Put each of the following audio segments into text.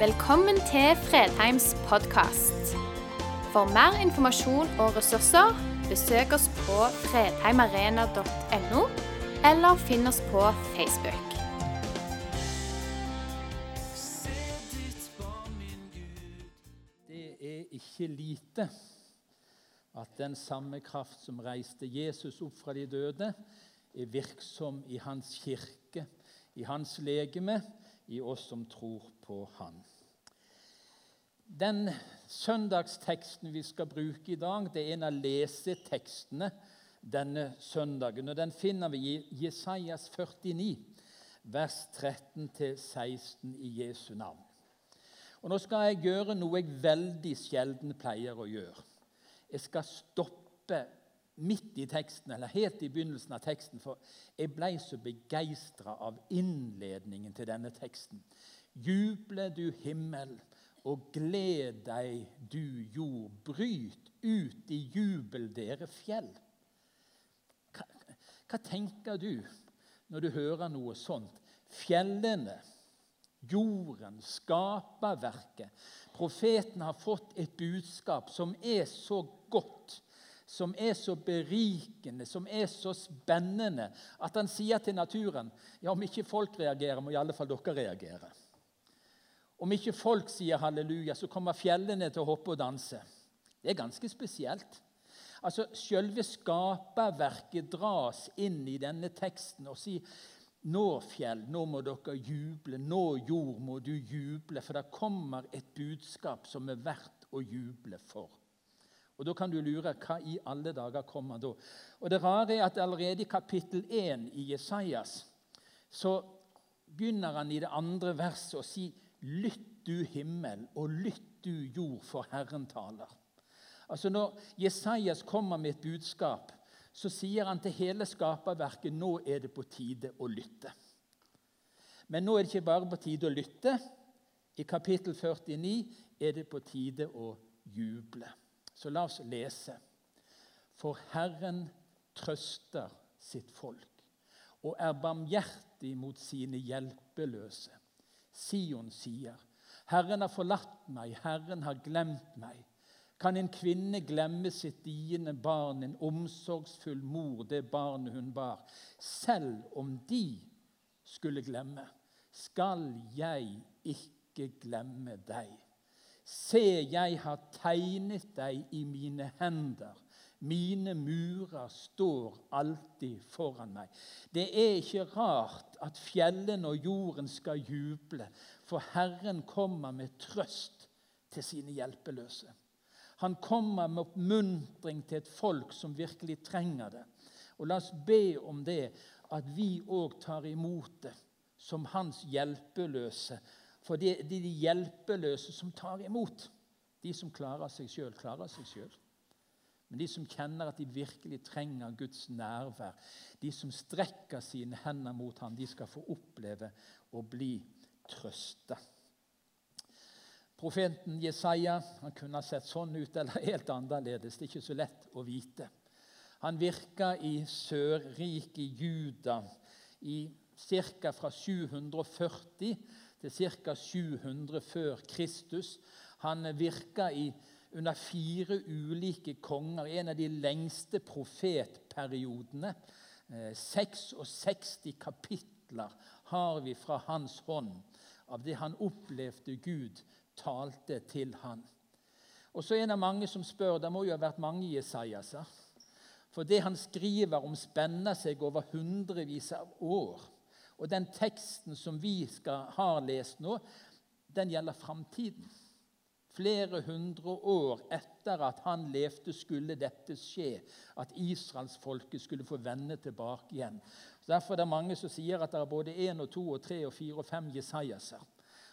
Velkommen til Fredheims podkast. For mer informasjon og ressurser, besøk oss på fredheimarena.no, eller finn oss på Facebook. Det er ikke lite at den samme kraft som reiste Jesus opp fra de døde, er virksom i hans kirke, i hans legeme, i oss som tror på Han. Den søndagsteksten vi skal bruke i dag, det er en av lesetekstene denne søndagen. og Den finner vi i Jesajas 49, vers 13-16 i Jesu navn. Og Nå skal jeg gjøre noe jeg veldig sjelden pleier å gjøre. Jeg skal stoppe midt i teksten, eller helt i begynnelsen av teksten, for jeg ble så begeistra av innledningen til denne teksten. Juble, du himmel, og gled deg, du jord. Bryt ut i jubel, dere fjell. Hva, hva tenker du når du hører noe sånt? Fjellene, jorden, skaperverket. Profeten har fått et budskap som er så godt, som er så berikende, som er så spennende, at han sier til naturen ja, om ikke folk reagerer, må i alle fall dere reagere. Om ikke folk sier halleluja, så kommer fjellene til å hoppe og danse. Det er ganske spesielt. Altså, Selve skaperverket dras inn i denne teksten og sier nå, fjell, nå må dere juble. Nå, jord, må du juble, for det kommer et budskap som er verdt å juble for. Og Da kan du lure hva i alle dager kommer da? Og Det rare er at allerede i kapittel 1 i Jesajas så begynner han i det andre verset å si Lytt du himmel, og lytt du jord, for Herren taler. Altså Når Jesajas kommer med et budskap, så sier han til hele skaperverket nå er det på tide å lytte. Men nå er det ikke bare på tide å lytte. I kapittel 49 er det på tide å juble. Så la oss lese. For Herren trøster sitt folk og er barmhjertig mot sine hjelpeløse. Sion sier, 'Herren har forlatt meg, Herren har glemt meg.' Kan en kvinne glemme sitt diende barn, en omsorgsfull mor, det barnet hun bar? Selv om de skulle glemme, skal jeg ikke glemme deg. Se, jeg har tegnet deg i mine hender. Mine murer står alltid foran meg. Det er ikke rart at fjellene og jorden skal juble, for Herren kommer med trøst til sine hjelpeløse. Han kommer med oppmuntring til et folk som virkelig trenger det. Og La oss be om det, at vi òg tar imot det som hans hjelpeløse. For det er de hjelpeløse som tar imot. De som klarer seg sjøl, klarer seg sjøl. Men de som kjenner at de virkelig trenger Guds nærvær, de som strekker sine hender mot ham, de skal få oppleve å bli trøsta. Profeten Jesaja han kunne ha sett sånn ut eller helt annerledes. Det er ikke så lett å vite. Han virka i Sørriket, Juda, i ca. fra 740 til ca. 700 før Kristus. Han virka i, under fire ulike konger, i en av de lengste profetperiodene. 66 eh, kapitler har vi fra hans hånd av det han opplevde Gud talte til han. Og så er det mange som spør Det må jo ha vært mange Jesajaser. For det han skriver om, spenner seg over hundrevis av år. Og den teksten som vi skal, har lest nå, den gjelder framtiden. Flere hundre år etter at han levde, skulle dette skje. At israelsfolket skulle få vende tilbake igjen. Så derfor er det mange som sier at det er både én og to og tre og fire og fem Jesajaser.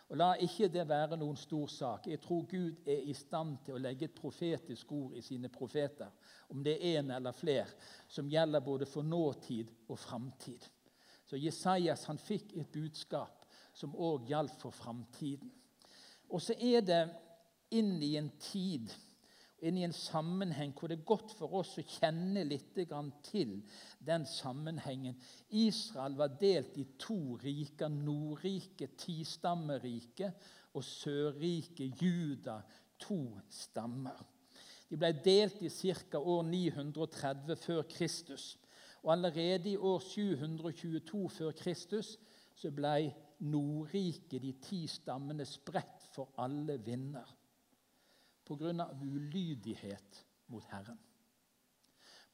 Og La ikke det være noen stor sak. Jeg tror Gud er i stand til å legge et profetisk ord i sine profeter, om det er en eller flere, som gjelder både for nåtid og framtid. Så Jesajas han fikk et budskap som òg gjaldt for framtiden. Og så er det inn i en tid inn i en sammenheng hvor det er godt for oss å kjenne litt til den sammenhengen. Israel var delt i to riker. Nordriket, tistammeriket, og Sørriket, Juda, to stammer. De ble delt i ca. år 930 før Kristus. Og allerede i år 722 før Kristus så ble Nordriket, de ti stammene, spredt for alle vinder pga. ulydighet mot Herren.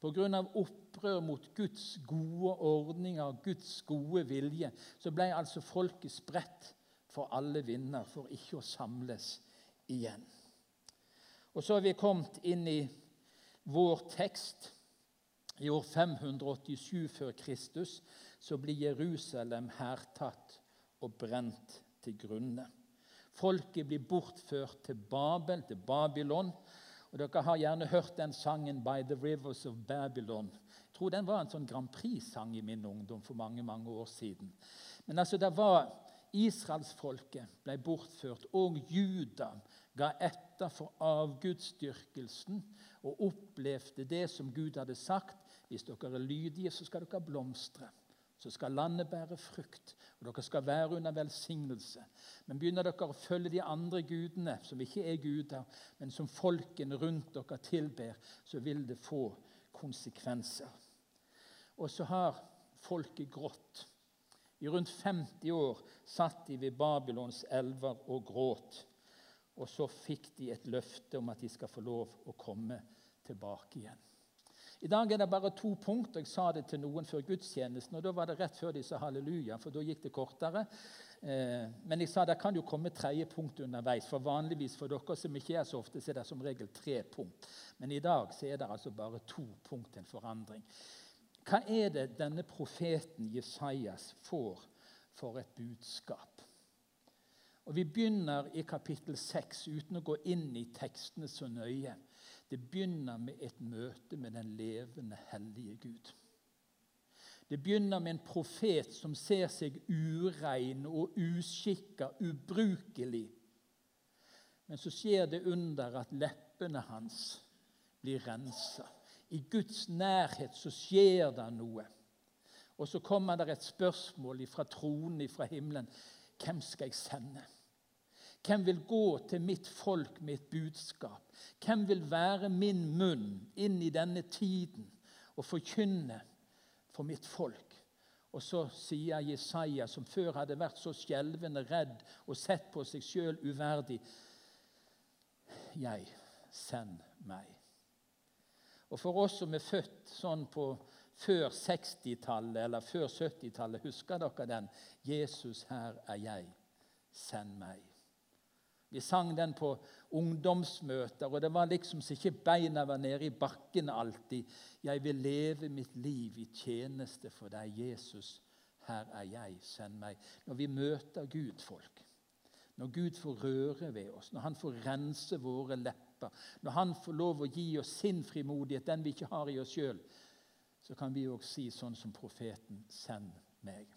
Pga. opprør mot Guds gode ordninger, Guds gode vilje, så ble altså folket spredt for alle vinder for ikke å samles igjen. Og Så har vi kommet inn i vår tekst. I år 587 før Kristus så blir Jerusalem hærtatt og brent til grunne. Folket blir bortført til Babel, til Babylon. Og Dere har gjerne hørt den sangen 'By the Rivers of Babylon'. Jeg tror den var en sånn Grand Prix-sang i min ungdom for mange mange år siden. Men altså, det var Israelsfolket ble bortført, og Juda ga etter for avgudsdyrkelsen og opplevde det som Gud hadde sagt. Hvis dere er lydige, så skal dere blomstre. Så skal landet bære frukt, og dere skal være under velsignelse. Men begynner dere å følge de andre gudene, som ikke er guder, men som folkene rundt dere tilber, så vil det få konsekvenser. Og så har folket grått. I rundt 50 år satt de ved Babylons elver og gråt. Og så fikk de et løfte om at de skal få lov å komme tilbake igjen. I dag er det bare to punkter. Jeg sa det til noen før gudstjenesten. og Da var det rett før de sa halleluja, for da gikk det kortere. Eh, men jeg sa det kan jo komme tredje punkt underveis. For vanligvis for dere som ikke er så ofte, så er det som regel tre punkt. Men i dag så er det altså bare to punkt en forandring. Hva er det denne profeten Jesajas får for et budskap? Og Vi begynner i kapittel 6 uten å gå inn i tekstene så nøye. Det begynner med et møte med den levende, hellige Gud. Det begynner med en profet som ser seg urein og uskikka, ubrukelig. Men så skjer det under at leppene hans blir rensa. I Guds nærhet så skjer det noe. Og så kommer det et spørsmål fra tronen fra himmelen. Hvem skal jeg sende? Hvem vil gå til mitt folk med et budskap? Hvem vil være min munn inn i denne tiden og forkynne for mitt folk? Og så sier Jesaja, som før hadde vært så skjelvende redd og sett på seg sjøl uverdig Jeg, send meg. Og For oss som er født sånn på før 60-tallet eller før 70-tallet, husker dere den? 'Jesus, her er jeg. Send meg.' Vi sang den på ungdomsmøter, og det var liksom så ikke beina var nede i bakken alltid. Jeg vil leve mitt liv i tjeneste for deg, Jesus. Her er jeg, send meg. Når vi møter Gud, folk, når Gud får røre ved oss, når Han får rense våre lepper, når Han får lov å gi oss sin frimodighet, den vi ikke har i oss sjøl, så kan vi òg si sånn som profeten, send meg.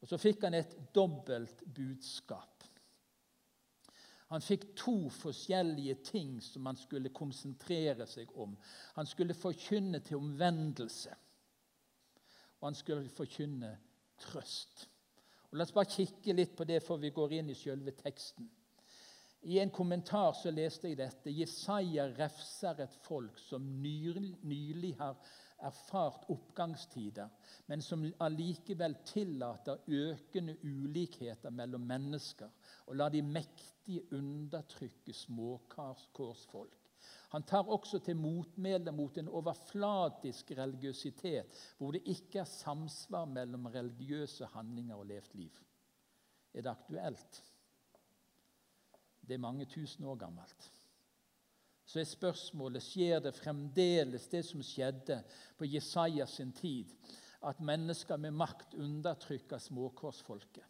Og Så fikk han et dobbelt budskap. Han fikk to forskjellige ting som han skulle konsentrere seg om. Han skulle forkynne til omvendelse, og han skulle forkynne trøst. Og La oss bare kikke litt på det før vi går inn i selve teksten. I en kommentar så leste jeg dette. Jesaja refser et folk som nylig har erfart oppgangstider, men som allikevel tillater økende ulikheter mellom mennesker og lar de mektige undertrykke småkårsfolk. Han tar også til motmæle mot en overflatisk religiøsitet hvor det ikke er samsvar mellom religiøse handlinger og levd liv. Er det aktuelt? Det er mange tusen år gammelt så er spørsmålet skjer det fremdeles det som skjedde på Jesaja sin tid, at mennesker med makt undertrykker småkorsfolket.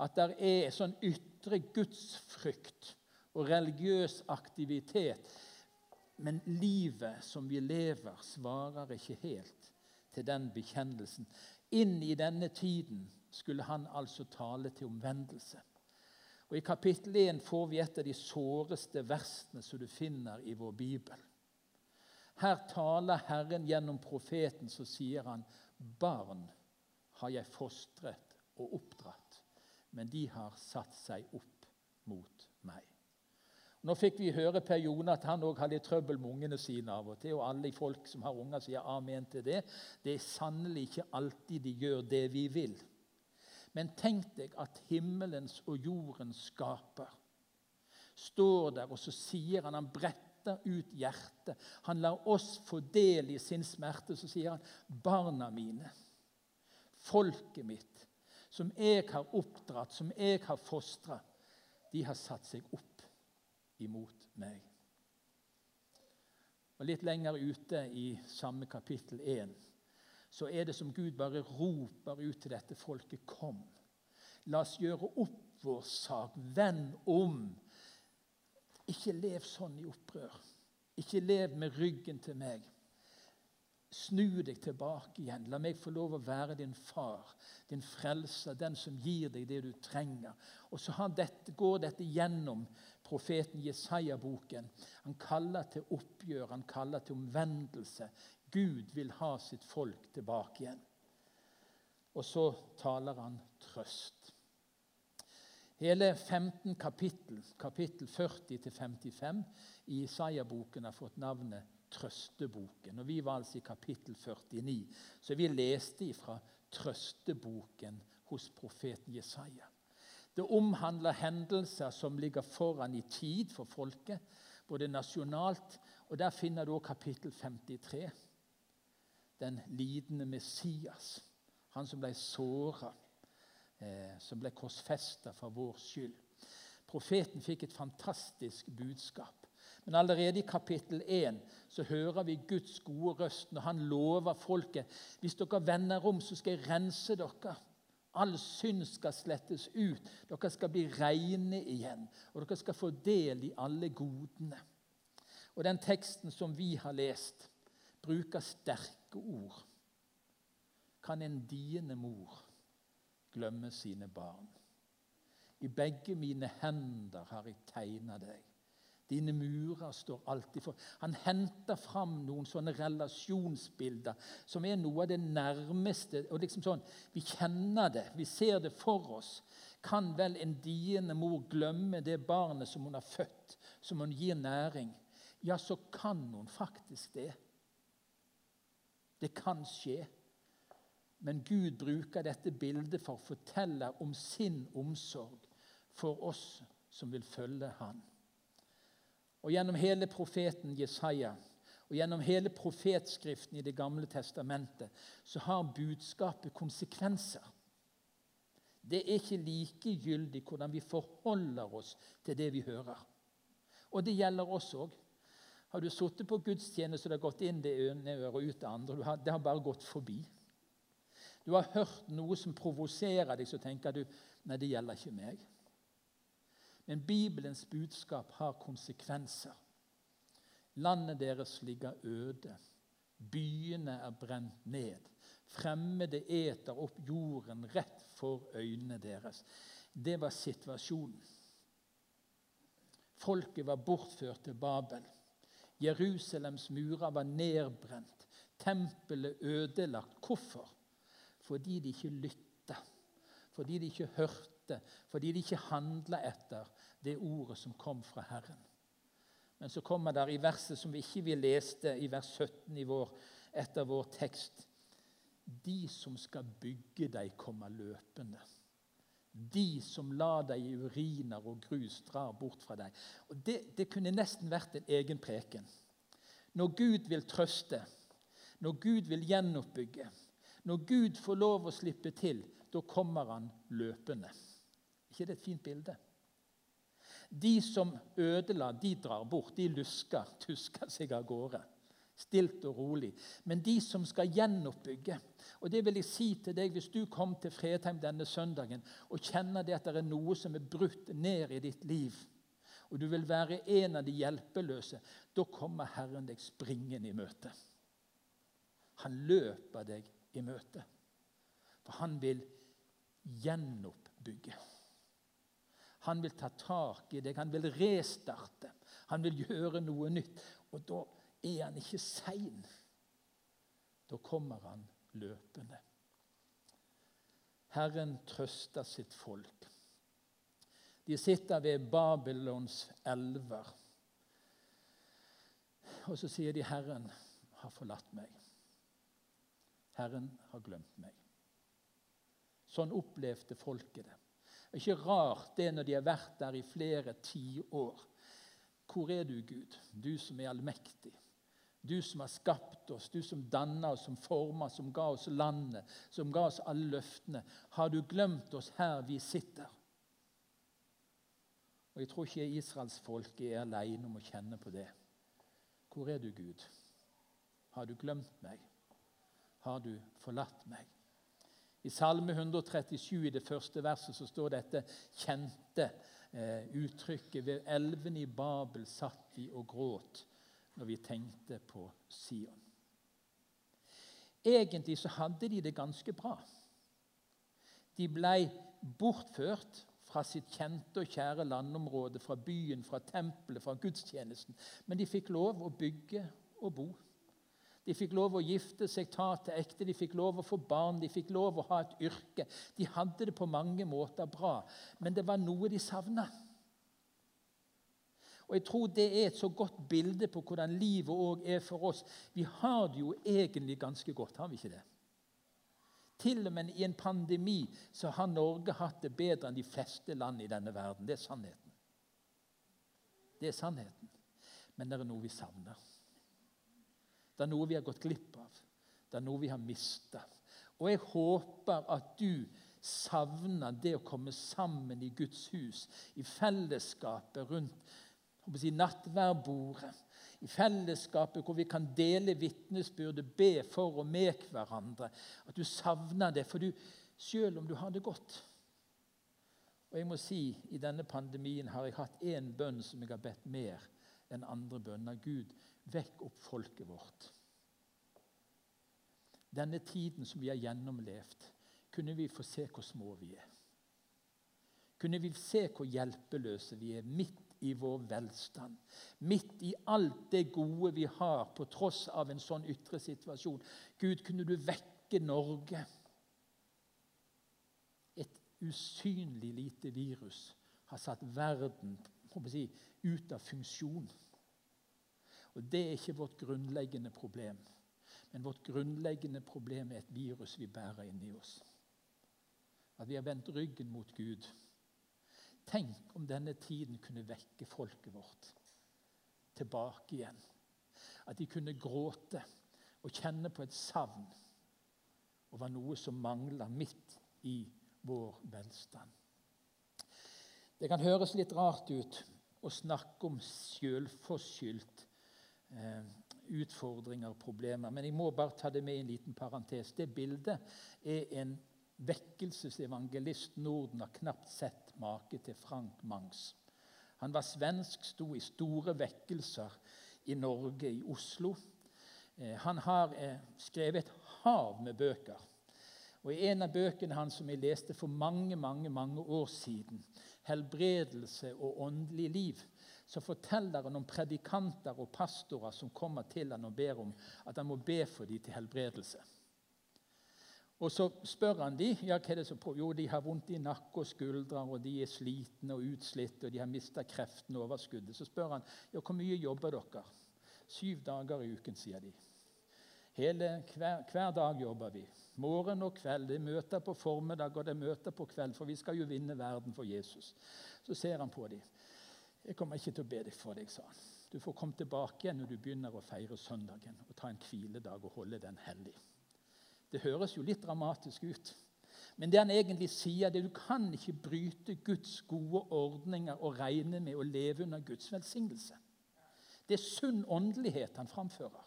At det er sånn ytre gudsfrykt og religiøs aktivitet. Men livet som vi lever, svarer ikke helt til den bekjennelsen. Inn i denne tiden skulle han altså tale til omvendelse. Og I kapittel 1 får vi et av de såreste versene som du finner i vår bibel. Her taler Herren gjennom profeten, så sier han, 'Barn har jeg fostret og oppdratt, men de har satt seg opp mot meg.' Nå fikk vi høre Per Jone at han òg har litt trøbbel med ungene sine av og til. Og alle folk som har unger, sier amen til det. Det er sannelig ikke alltid de gjør det vi vil. Men tenk deg at himmelens og jordens skaper står der, og så sier han Han bretter ut hjertet. Han lar oss få del i sin smerte. Så sier han, 'Barna mine, folket mitt, som jeg har oppdratt, som jeg har fostra, de har satt seg opp imot meg.' Og Litt lenger ute i samme kapittel 1 så er det som Gud bare roper ut til dette folket Kom. La oss gjøre opp vår sak. Vend om. Ikke lev sånn i opprør. Ikke lev med ryggen til meg. Snu deg tilbake igjen. La meg få lov å være din far, din frelser, den som gir deg det du trenger. Og så dette, går dette gjennom profeten Jesaja-boken. Han kaller til oppgjør, han kaller til omvendelse. Gud vil ha sitt folk tilbake igjen. Og så taler han trøst. Hele 15 kapittel, kapittel 40-55 i Isaiah-boken har fått navnet Trøsteboken. Og Vi var altså i kapittel 49, så vi leste ifra Trøsteboken hos profeten Jesaja. Det omhandler hendelser som ligger foran i tid for folket, både nasjonalt og Der finner du også kapittel 53 den lidende Messias, han som ble såra, eh, som ble korsfesta for vår skyld. Profeten fikk et fantastisk budskap. Men allerede i kapittel 1 så hører vi Guds gode røst når han lover folket hvis dere vender om, så skal jeg rense dere. All synd skal slettes ut. Dere skal bli rene igjen. Og dere skal få del i alle godene. Og Den teksten som vi har lest, bruker sterke ord, kan en diende mor glemme sine barn. I begge mine hender har jeg tegna deg. Dine murer står alltid for Han henter fram noen sånne relasjonsbilder som er noe av det nærmeste. og liksom sånn, Vi kjenner det, vi ser det for oss. Kan vel en diende mor glemme det barnet som hun har født, som hun gir næring? Ja, så kan hun faktisk det. Det kan skje. Men Gud bruker dette bildet for å fortelle om sin omsorg for oss som vil følge Han. Og Gjennom hele profeten Jesaja og gjennom hele profetskriften i Det gamle testamentet så har budskapet konsekvenser. Det er ikke likegyldig hvordan vi forholder oss til det vi hører. Og det gjelder oss òg. Har du sittet på gudstjeneste og det har gått inn det ene øret og ut det andre? Har, det har bare gått forbi. Du har hørt noe som provoserer deg, så tenker du nei, det gjelder ikke meg. Men Bibelens budskap har konsekvenser. Landet deres ligger øde. Byene er brent ned. Fremmede eter opp jorden rett for øynene deres. Det var situasjonen. Folket var bortført til Babel. Jerusalems murer var nedbrent, tempelet ødelagt. Hvorfor? Fordi de ikke lytta, fordi de ikke hørte, fordi de ikke handla etter det ordet som kom fra Herren. Men så kommer der i verset som vi ikke vi leste, i vers 17 i vår, etter vår tekst De som skal bygge deg, kommer løpende. De som lar deg i uriner og grus, drar bort fra deg. Og det, det kunne nesten vært en egen preken. Når Gud vil trøste, når Gud vil gjenoppbygge, når Gud får lov å slippe til, da kommer han løpende. ikke det et fint bilde? De som ødela, de drar bort. De lusker, tusker seg av gårde. Stilt og rolig. Men de som skal gjenoppbygge og det vil jeg si til deg Hvis du kom til Fredheim denne søndagen og kjenner det at det er noe som er brutt ned i ditt liv, og du vil være en av de hjelpeløse, da kommer Herren deg springende i møte. Han løper deg i møte. For han vil gjenoppbygge. Han vil ta tak i deg, han vil restarte. Han vil gjøre noe nytt. Og da er han ikke sein. Da kommer han løpende. Herren trøster sitt folk. De sitter ved Babylons elver. Og så sier de 'Herren har forlatt meg'. Herren har glemt meg. Sånn opplevde folket det. Det er ikke rart det når de har vært der i flere tiår. Hvor er du, Gud, du som er allmektig? Du som har skapt oss, du som danna oss, som forma, som ga oss landet, som ga oss alle løftene. Har du glemt oss her vi sitter? Og Jeg tror ikke israelsfolket er alene om å kjenne på det. Hvor er du, Gud? Har du glemt meg? Har du forlatt meg? I Salme 137 i det første verset så står dette kjente eh, uttrykket Ved elven i Babel satt vi og gråt når vi tenkte på Sion. Egentlig så hadde de det ganske bra. De ble bortført fra sitt kjente og kjære landområde, fra byen, fra tempelet, fra gudstjenesten. Men de fikk lov å bygge og bo. De fikk lov å gifte seg, ta til ekte, de fikk lov å få barn, de fikk lov å ha et yrke. De hadde det på mange måter bra, men det var noe de savna. Og Jeg tror det er et så godt bilde på hvordan livet òg er for oss. Vi har det jo egentlig ganske godt, har vi ikke det? Til og med i en pandemi så har Norge hatt det bedre enn de fleste land i denne verden. Det er sannheten. Det er sannheten. Men det er noe vi savner. Det er noe vi har gått glipp av. Det er noe vi har mista. Og jeg håper at du savner det å komme sammen i Guds hus, i fellesskapet rundt si, nattverdbordet. I fellesskapet hvor vi kan dele vitnesbyrdet, be for og med hverandre. At du savner det, for du, selv om du har det godt. Og jeg må si, I denne pandemien har jeg hatt én bønn som jeg har bedt mer enn andre bønner. Gud, Vekk opp folket vårt. Denne tiden som vi har gjennomlevd, kunne vi få se hvor små vi er. Kunne vi se hvor hjelpeløse vi er midt i vår velstand. Midt i alt det gode vi har, på tross av en sånn ytre situasjon. Gud, kunne du vekke Norge? Et usynlig lite virus har satt verden si, ut av funksjon. Og Det er ikke vårt grunnleggende problem. Men vårt grunnleggende problem er et virus vi bærer inni oss. At vi har vendt ryggen mot Gud. Tenk om denne tiden kunne vekke folket vårt tilbake igjen. At de kunne gråte og kjenne på et savn over noe som mangler midt i vår velstand. Det kan høres litt rart ut å snakke om selvforskyldt Eh, utfordringer og problemer. Men jeg må bare ta det med i en liten parentes. Det bildet er en vekkelsesevangelist Norden har knapt sett make til Frank Mangs. Han var svensk, sto i store vekkelser i Norge, i Oslo. Eh, han har eh, skrevet et hav med bøker. Og I en av bøkene hans som jeg leste for mange mange, mange år siden, 'Helbredelse og åndelig liv', så forteller han om predikanter og pastorer som kommer til han og ber om at han må be for dem til helbredelse. Og Så spør han de, ja, hva er det som på? Jo, de har vondt i nakke og skuldre, og de er slitne og utslitt, og de har mista kreften og overskuddet. Så spør han ja, hvor mye jobber dere. Syv dager i uken, sier de. Hele, hver, hver, dag jobber vi. Morgen og kveld. Det er møter på formiddag og det er møter på kveld, for vi skal jo vinne verden for Jesus. Så ser han på dem. 'Jeg kommer ikke til å be deg for deg', sa han. 'Du får komme tilbake igjen når du begynner å feire søndagen' 'og ta en hviledag og holde den hellig'. Det høres jo litt dramatisk ut. Men det han egentlig sier, det er du kan ikke bryte Guds gode ordninger og regne med å leve under Guds velsignelse. Det er sunn åndelighet han framfører.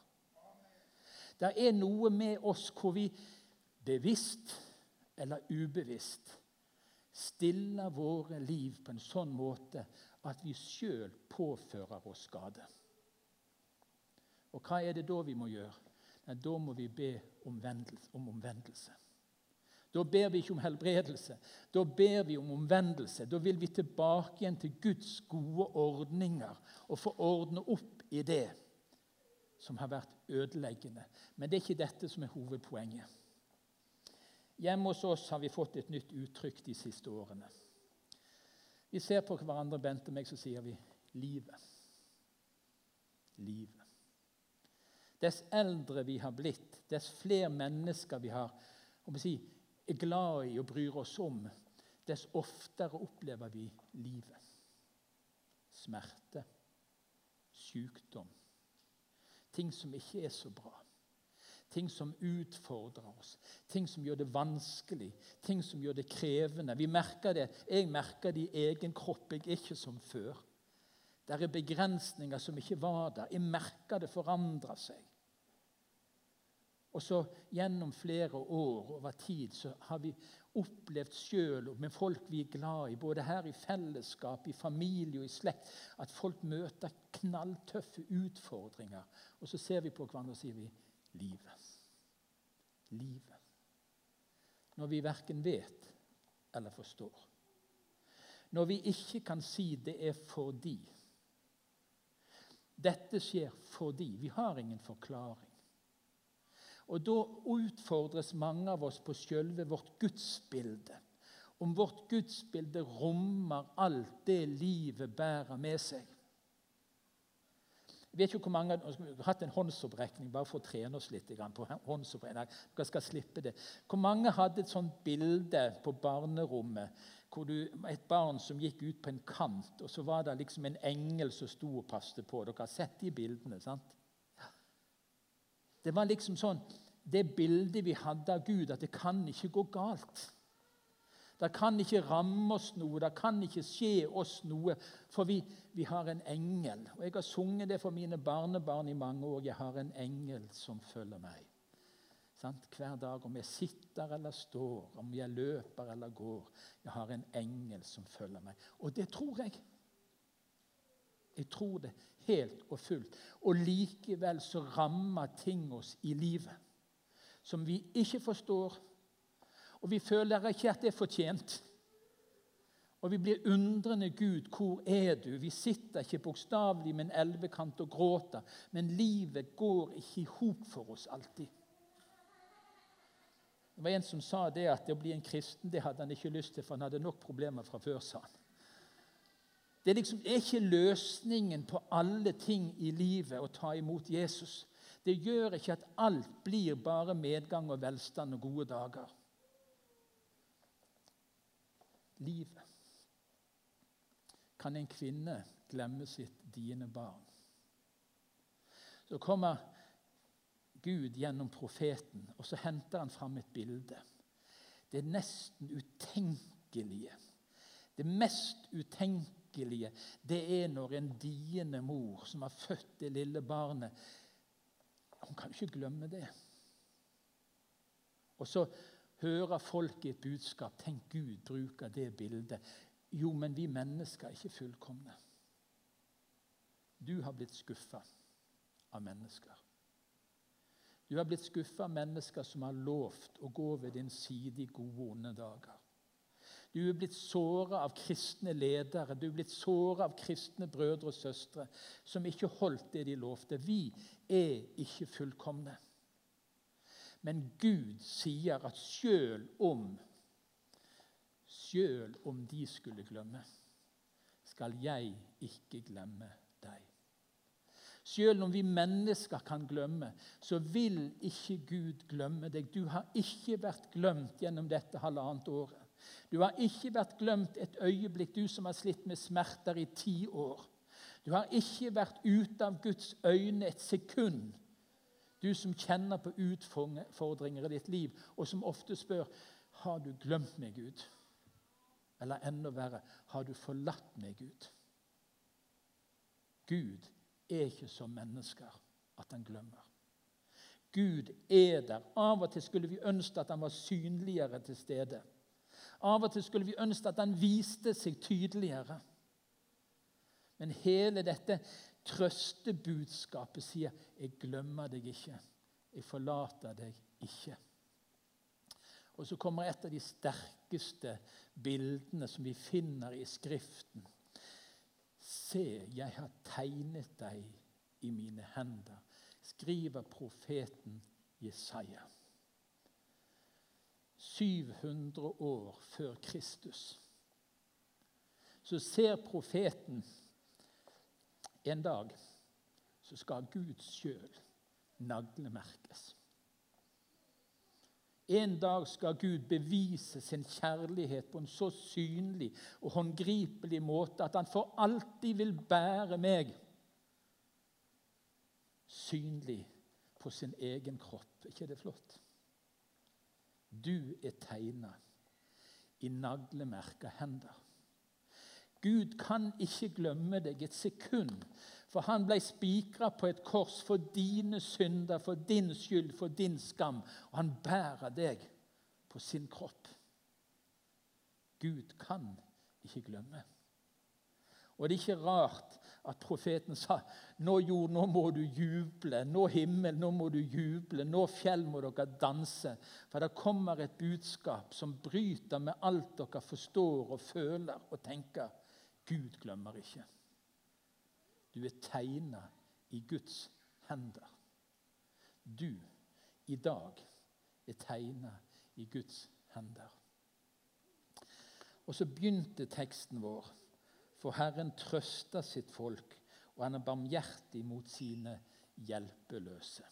Det er noe med oss hvor vi bevisst eller ubevisst stiller våre liv på en sånn måte at vi sjøl påfører oss skade. Og hva er det da vi må gjøre? Nei, da må vi be om omvendelse. Da ber vi ikke om helbredelse. Da ber vi om omvendelse. Da vil vi tilbake igjen til Guds gode ordninger og få ordne opp i det som har vært ødeleggende. Men det er ikke dette som er hovedpoenget. Hjemme hos oss har vi fått et nytt uttrykk de siste årene. Vi ser på hverandre, Bente og meg, så sier vi 'livet'. Livet. Dess eldre vi har blitt, dess flere mennesker vi har si, er glad i og bryr oss om, dess oftere opplever vi livet. Smerte, sykdom, ting som ikke er så bra. Ting som utfordrer oss, ting som gjør det vanskelig, ting som gjør det krevende. Vi merker det. Jeg merker det i egen kropp. Jeg er ikke som før. Det er begrensninger som ikke var der. Jeg merker det forandrer seg. Og så Gjennom flere år over tid så har vi opplevd sjøl med folk vi er glad i, både her i fellesskap, i familie og i slekt, at folk møter knalltøffe utfordringer. Og så ser vi på hverandre og sier vi, livet. Livet. Når vi verken vet eller forstår. Når vi ikke kan si det er fordi. Dette skjer fordi. Vi har ingen forklaring. Og Da utfordres mange av oss på selve vårt gudsbilde. Om vårt gudsbilde rommer alt det livet bærer med seg. Jeg vet ikke hvor mange Vi har hatt en håndsopprekning bare for å trene oss litt på håndsopprekning. Dere skal slippe det. Hvor mange hadde et sånt bilde på barnerommet hvor du, et barn som gikk ut på en kant, og så var det liksom en engel som sto og passet på? Dere har sett de bildene, sant? Det var liksom sånn det bildet vi hadde av Gud, at det kan ikke gå galt. Det kan ikke ramme oss noe, det kan ikke skje oss noe, for vi, vi har en engel. Og Jeg har sunget det for mine barnebarn i mange år. Jeg har en engel som følger meg. Sant? Hver dag, om jeg sitter eller står, om jeg løper eller går. Jeg har en engel som følger meg. Og det tror jeg. Jeg tror det helt og fullt. Og likevel så rammer ting oss i livet som vi ikke forstår, og vi føler ikke at det er fortjent. Og vi blir undrende Gud, hvor er du? Vi sitter ikke bokstavelig med en elvekant og gråter, men livet går ikke i hop for oss alltid. Det var En som sa det at det å bli en kristen det hadde han ikke lyst til, for han hadde nok problemer fra før. sa han. Det er liksom er ikke løsningen på alle ting i livet å ta imot Jesus. Det gjør ikke at alt blir bare medgang og velstand og gode dager. Livet. Kan en kvinne glemme sitt dine barn? Så kommer Gud gjennom profeten, og så henter han fram et bilde. Det nesten utenkelige. Det mest utenkelige det er når en diende mor som har født det lille barnet, hun kan ikke glemme det. Og så hører folk et budskap. Tenk, Gud bruker det bildet. Jo, men vi mennesker er ikke fullkomne. Du har blitt skuffa av mennesker. Du har blitt skuffa av mennesker som har lovt å gå ved din side i gode og onde dager. Du er blitt såra av kristne ledere, du er blitt såra av kristne brødre og søstre som ikke holdt det de lovte. Vi er ikke fullkomne. Men Gud sier at sjøl om Sjøl om de skulle glemme, skal jeg ikke glemme. Selv om vi mennesker kan glemme, så vil ikke Gud glemme deg. Du har ikke vært glemt gjennom dette halvannet året. Du har ikke vært glemt et øyeblikk, du som har slitt med smerter i ti år. Du har ikke vært ute av Guds øyne et sekund, du som kjenner på utfordringer i ditt liv, og som ofte spør har du glemt meg, Gud. Eller enda verre har du forlatt meg, Gud. Gud er ikke som mennesker at han glemmer. Gud er der. Av og til skulle vi ønske at han var synligere til stede. Av og til skulle vi ønske at han viste seg tydeligere. Men hele dette trøstebudskapet sier 'Jeg glemmer deg ikke. Jeg forlater deg ikke'. Og så kommer et av de sterkeste bildene som vi finner i Skriften. Se, jeg har tegnet deg i mine hender, skriver profeten Jesaja. 700 år før Kristus så ser profeten en dag så skal Gud sjøl naglemerkes. En dag skal Gud bevise sin kjærlighet på en så synlig og håndgripelig måte at han for alltid vil bære meg synlig på sin egen kropp. Er ikke det flott? Du er tegna i naglemerka hender. Gud kan ikke glemme deg et sekund, for han ble spikra på et kors for dine synder, for din skyld, for din skam. Og han bærer deg på sin kropp. Gud kan ikke glemme. Og det er ikke rart at profeten sa nå jord, nå må du juble. Nå himmel, nå må du juble. Nå fjell må dere danse. For det kommer et budskap som bryter med alt dere forstår og føler og tenker. Gud glemmer ikke. Du er tegna i Guds hender. Du i dag er tegna i Guds hender. Og så begynte teksten vår. For Herren trøster sitt folk, og han er barmhjertig mot sine hjelpeløse.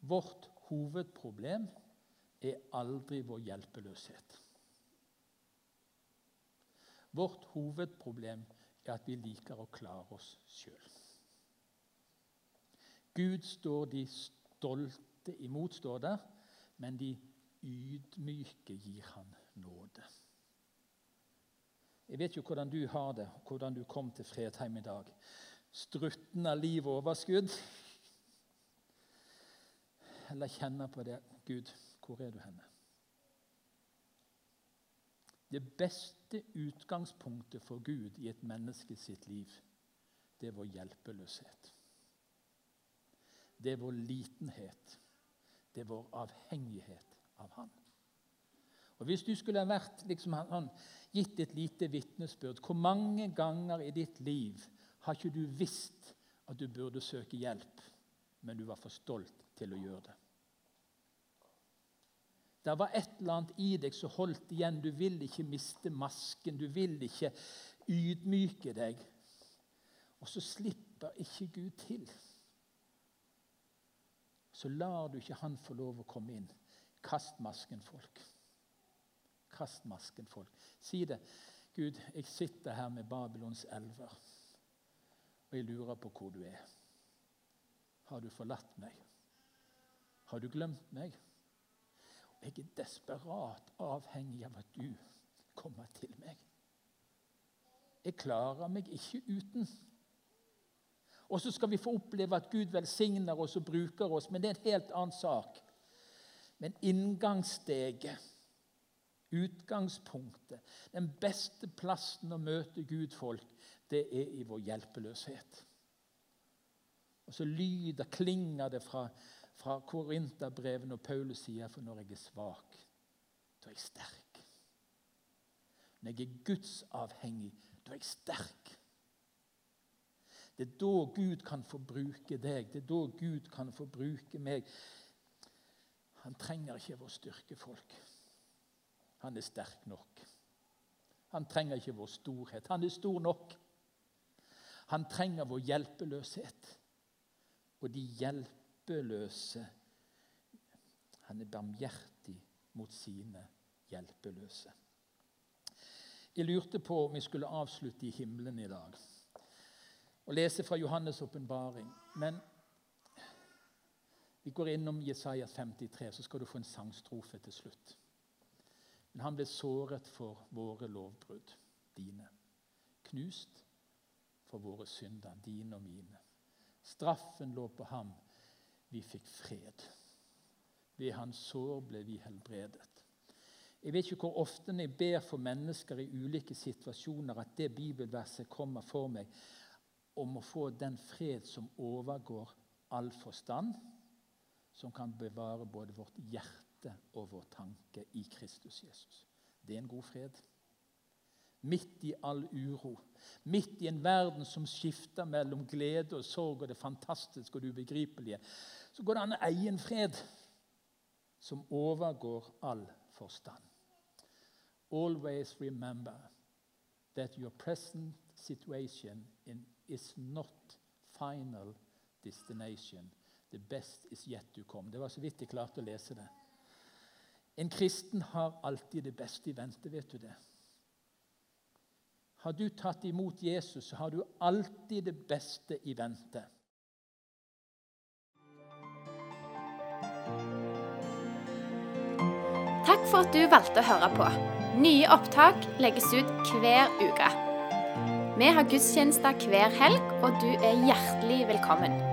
Vårt hovedproblem er aldri vår hjelpeløshet. Vårt hovedproblem er at vi liker å klare oss sjøl. Gud står de stolte imot, står der, men de ydmyke gir han nåde. Jeg vet jo hvordan du har det, hvordan du kom til Fredheim i dag. Strutten av liv og overskudd. Eller kjenner på det Gud, hvor er du henne? Det beste utgangspunktet for Gud i et menneske sitt liv, det er vår hjelpeløshet. Det er vår litenhet. Det er vår avhengighet av Han. Og Hvis du skulle ha vært, liksom, han, gitt et lite vitnesbyrd Hvor mange ganger i ditt liv har ikke du visst at du burde søke hjelp, men du var for stolt til å gjøre det? Det var et eller annet i deg som holdt igjen. Du vil ikke miste masken. Du vil ikke ydmyke deg. Og så slipper ikke Gud til. Så lar du ikke Han få lov å komme inn. Kast masken, folk. Kast masken, folk. Si det. Gud, jeg sitter her med Babylons elver, og jeg lurer på hvor du er. Har du forlatt meg? Har du glemt meg? Jeg er desperat avhengig av at du kommer til meg. Jeg klarer meg ikke uten. Og så skal vi få oppleve at Gud velsigner oss og bruker oss, men det er en helt annen sak. Men inngangssteget, utgangspunktet, den beste plassen å møte Gud-folk, det er i vår hjelpeløshet. Og så lyder, klinger det fra fra Korinterbrevet når Paulus sier for når jeg er svak, da er jeg sterk. Når jeg er gudsavhengig, da er jeg sterk. Det er da Gud kan få bruke deg. Det er da Gud kan få bruke meg. Han trenger ikke vår styrkefolk. Han er sterk nok. Han trenger ikke vår storhet. Han er stor nok. Han trenger vår hjelpeløshet. Og de hjelper hjelpeløse. Han er barmhjertig mot sine hjelpeløse. Jeg lurte på om vi skulle avslutte i himmelen i dag og lese fra Johannes' åpenbaring. Men vi går innom Jesajas 53, så skal du få en sangstrofe til slutt. Men han ble såret for våre lovbrudd, dine. Knust for våre synder, dine og mine. Straffen lå på ham vi fikk fred. Ved hans sår ble vi helbredet. Jeg vet ikke hvor ofte jeg ber for mennesker i ulike situasjoner at det bibelverset kommer for meg om å få den fred som overgår all forstand, som kan bevare både vårt hjerte og vår tanke i Kristus Jesus. Det er en god fred. Midt i all uro, midt i en verden som skifter mellom glede og sorg og det fantastiske og det ubegripelige, så går det an å eie en fred som overgår all forstand. Always remember that your present situation is not final destination. The best is yet to come. Det var så vidt jeg klarte å lese det. En kristen har alltid det beste i vente, vet du det? Har du tatt imot Jesus, så har du alltid det beste i vente. Takk for at du valgte å høre på. Nye opptak legges ut hver uke. Vi har gudstjenester hver helg, og du er hjertelig velkommen.